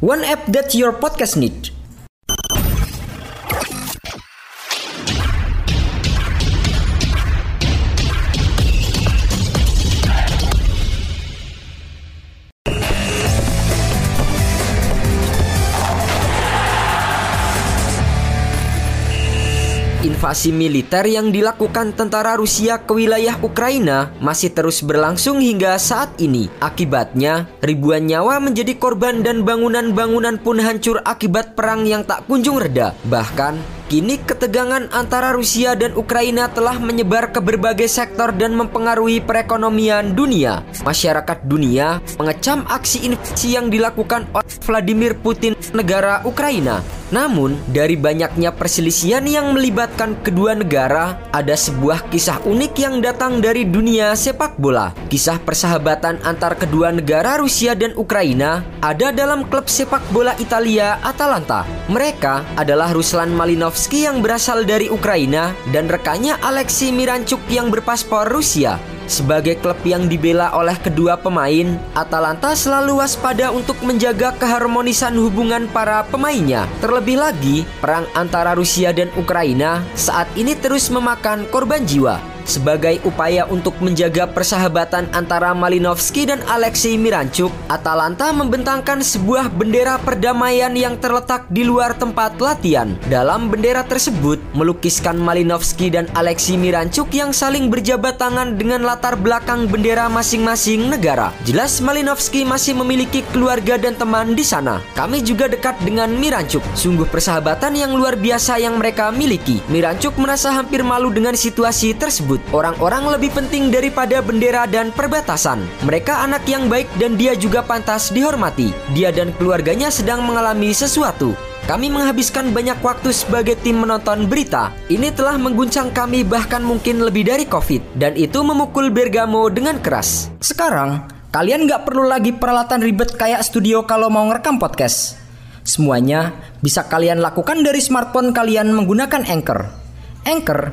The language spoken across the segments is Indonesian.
One app that your podcast need. Invasi militer yang dilakukan tentara Rusia ke wilayah Ukraina masih terus berlangsung hingga saat ini. Akibatnya, ribuan nyawa menjadi korban dan bangunan-bangunan pun hancur akibat perang yang tak kunjung reda. Bahkan, Kini ketegangan antara Rusia dan Ukraina telah menyebar ke berbagai sektor dan mempengaruhi perekonomian dunia. Masyarakat dunia mengecam aksi invasi yang dilakukan oleh Vladimir Putin negara Ukraina. Namun, dari banyaknya perselisihan yang melibatkan kedua negara, ada sebuah kisah unik yang datang dari dunia sepak bola. Kisah persahabatan antar kedua negara Rusia dan Ukraina ada dalam klub sepak bola Italia Atalanta. Mereka adalah Ruslan Malinovsky yang berasal dari Ukraina dan rekannya Alexei Miranchuk yang berpaspor Rusia. Sebagai klub yang dibela oleh kedua pemain, Atalanta selalu waspada untuk menjaga keharmonisan hubungan para pemainnya. Terlebih lagi, perang antara Rusia dan Ukraina saat ini terus memakan korban jiwa. Sebagai upaya untuk menjaga persahabatan antara Malinovsky dan Alexei Miranchuk, Atalanta membentangkan sebuah bendera perdamaian yang terletak di luar tempat latihan. Dalam bendera tersebut, melukiskan Malinovsky dan Alexei Miranchuk yang saling berjabat tangan dengan latar belakang bendera masing-masing negara. Jelas Malinovsky masih memiliki keluarga dan teman di sana. Kami juga dekat dengan Miranchuk. Sungguh persahabatan yang luar biasa yang mereka miliki. Miranchuk merasa hampir malu dengan situasi tersebut tersebut. Orang-orang lebih penting daripada bendera dan perbatasan. Mereka anak yang baik dan dia juga pantas dihormati. Dia dan keluarganya sedang mengalami sesuatu. Kami menghabiskan banyak waktu sebagai tim menonton berita. Ini telah mengguncang kami bahkan mungkin lebih dari COVID. Dan itu memukul Bergamo dengan keras. Sekarang, kalian nggak perlu lagi peralatan ribet kayak studio kalau mau ngerekam podcast. Semuanya bisa kalian lakukan dari smartphone kalian menggunakan Anchor. Anchor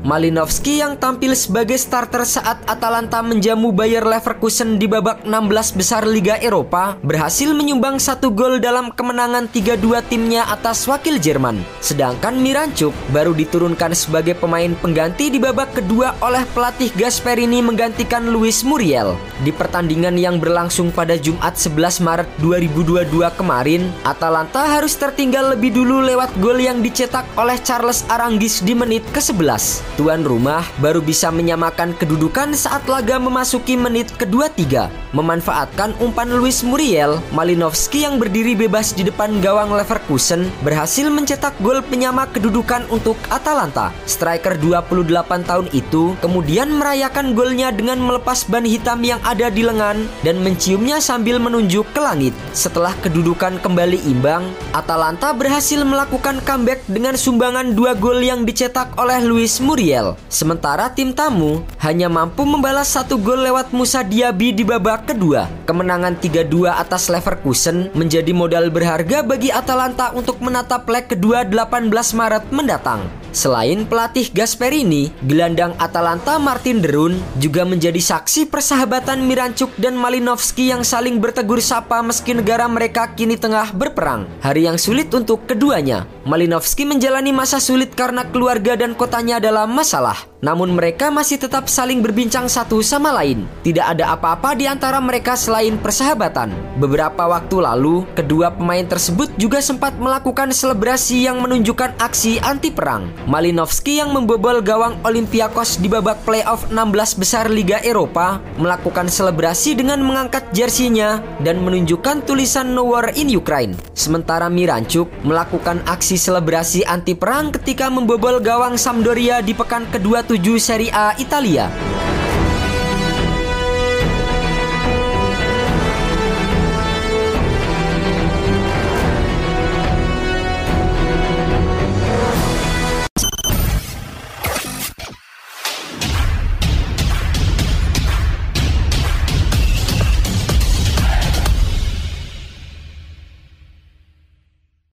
Malinovsky yang tampil sebagai starter saat Atalanta menjamu Bayer Leverkusen di babak 16 besar Liga Eropa berhasil menyumbang satu gol dalam kemenangan 3-2 timnya atas wakil Jerman. Sedangkan Miranchuk baru diturunkan sebagai pemain pengganti di babak kedua oleh pelatih Gasperini menggantikan Luis Muriel. Di pertandingan yang berlangsung pada Jumat 11 Maret 2022 kemarin, Atalanta harus tertinggal lebih dulu lewat gol yang dicetak oleh Charles Aranguis di menit ke-11. Tuan rumah baru bisa menyamakan kedudukan saat laga memasuki menit kedua-tiga. Memanfaatkan umpan Luis Muriel, Malinovsky yang berdiri bebas di depan gawang Leverkusen berhasil mencetak gol penyama kedudukan untuk Atalanta. Striker 28 tahun itu kemudian merayakan golnya dengan melepas ban hitam yang ada di lengan dan menciumnya sambil menunjuk ke langit. Setelah kedudukan kembali imbang, Atalanta berhasil melakukan comeback dengan sumbangan dua gol yang dicetak oleh Luis Muriel. Sementara tim tamu hanya mampu membalas satu gol lewat Musa Diaby di babak kedua. Kemenangan 3-2 atas Leverkusen menjadi modal berharga bagi Atalanta untuk menatap leg kedua 18 Maret mendatang. Selain pelatih Gasperini, gelandang Atalanta Martin Derun juga menjadi saksi persahabatan Miranchuk dan Malinovsky yang saling bertegur sapa meski negara mereka kini tengah berperang. Hari yang sulit untuk keduanya. Malinovsky menjalani masa sulit karena keluarga dan kotanya dalam masalah. Namun mereka masih tetap saling berbincang satu sama lain. Tidak ada apa-apa di antara mereka selain persahabatan. Beberapa waktu lalu, kedua pemain tersebut juga sempat melakukan selebrasi yang menunjukkan aksi anti perang. Malinowski yang membobol gawang Olympiakos di babak playoff 16 besar Liga Eropa melakukan selebrasi dengan mengangkat jersinya dan menunjukkan tulisan No War in Ukraine. Sementara Mirancuk melakukan aksi selebrasi anti perang ketika membobol gawang Sampdoria di pekan kedua 7 Serie A Italia.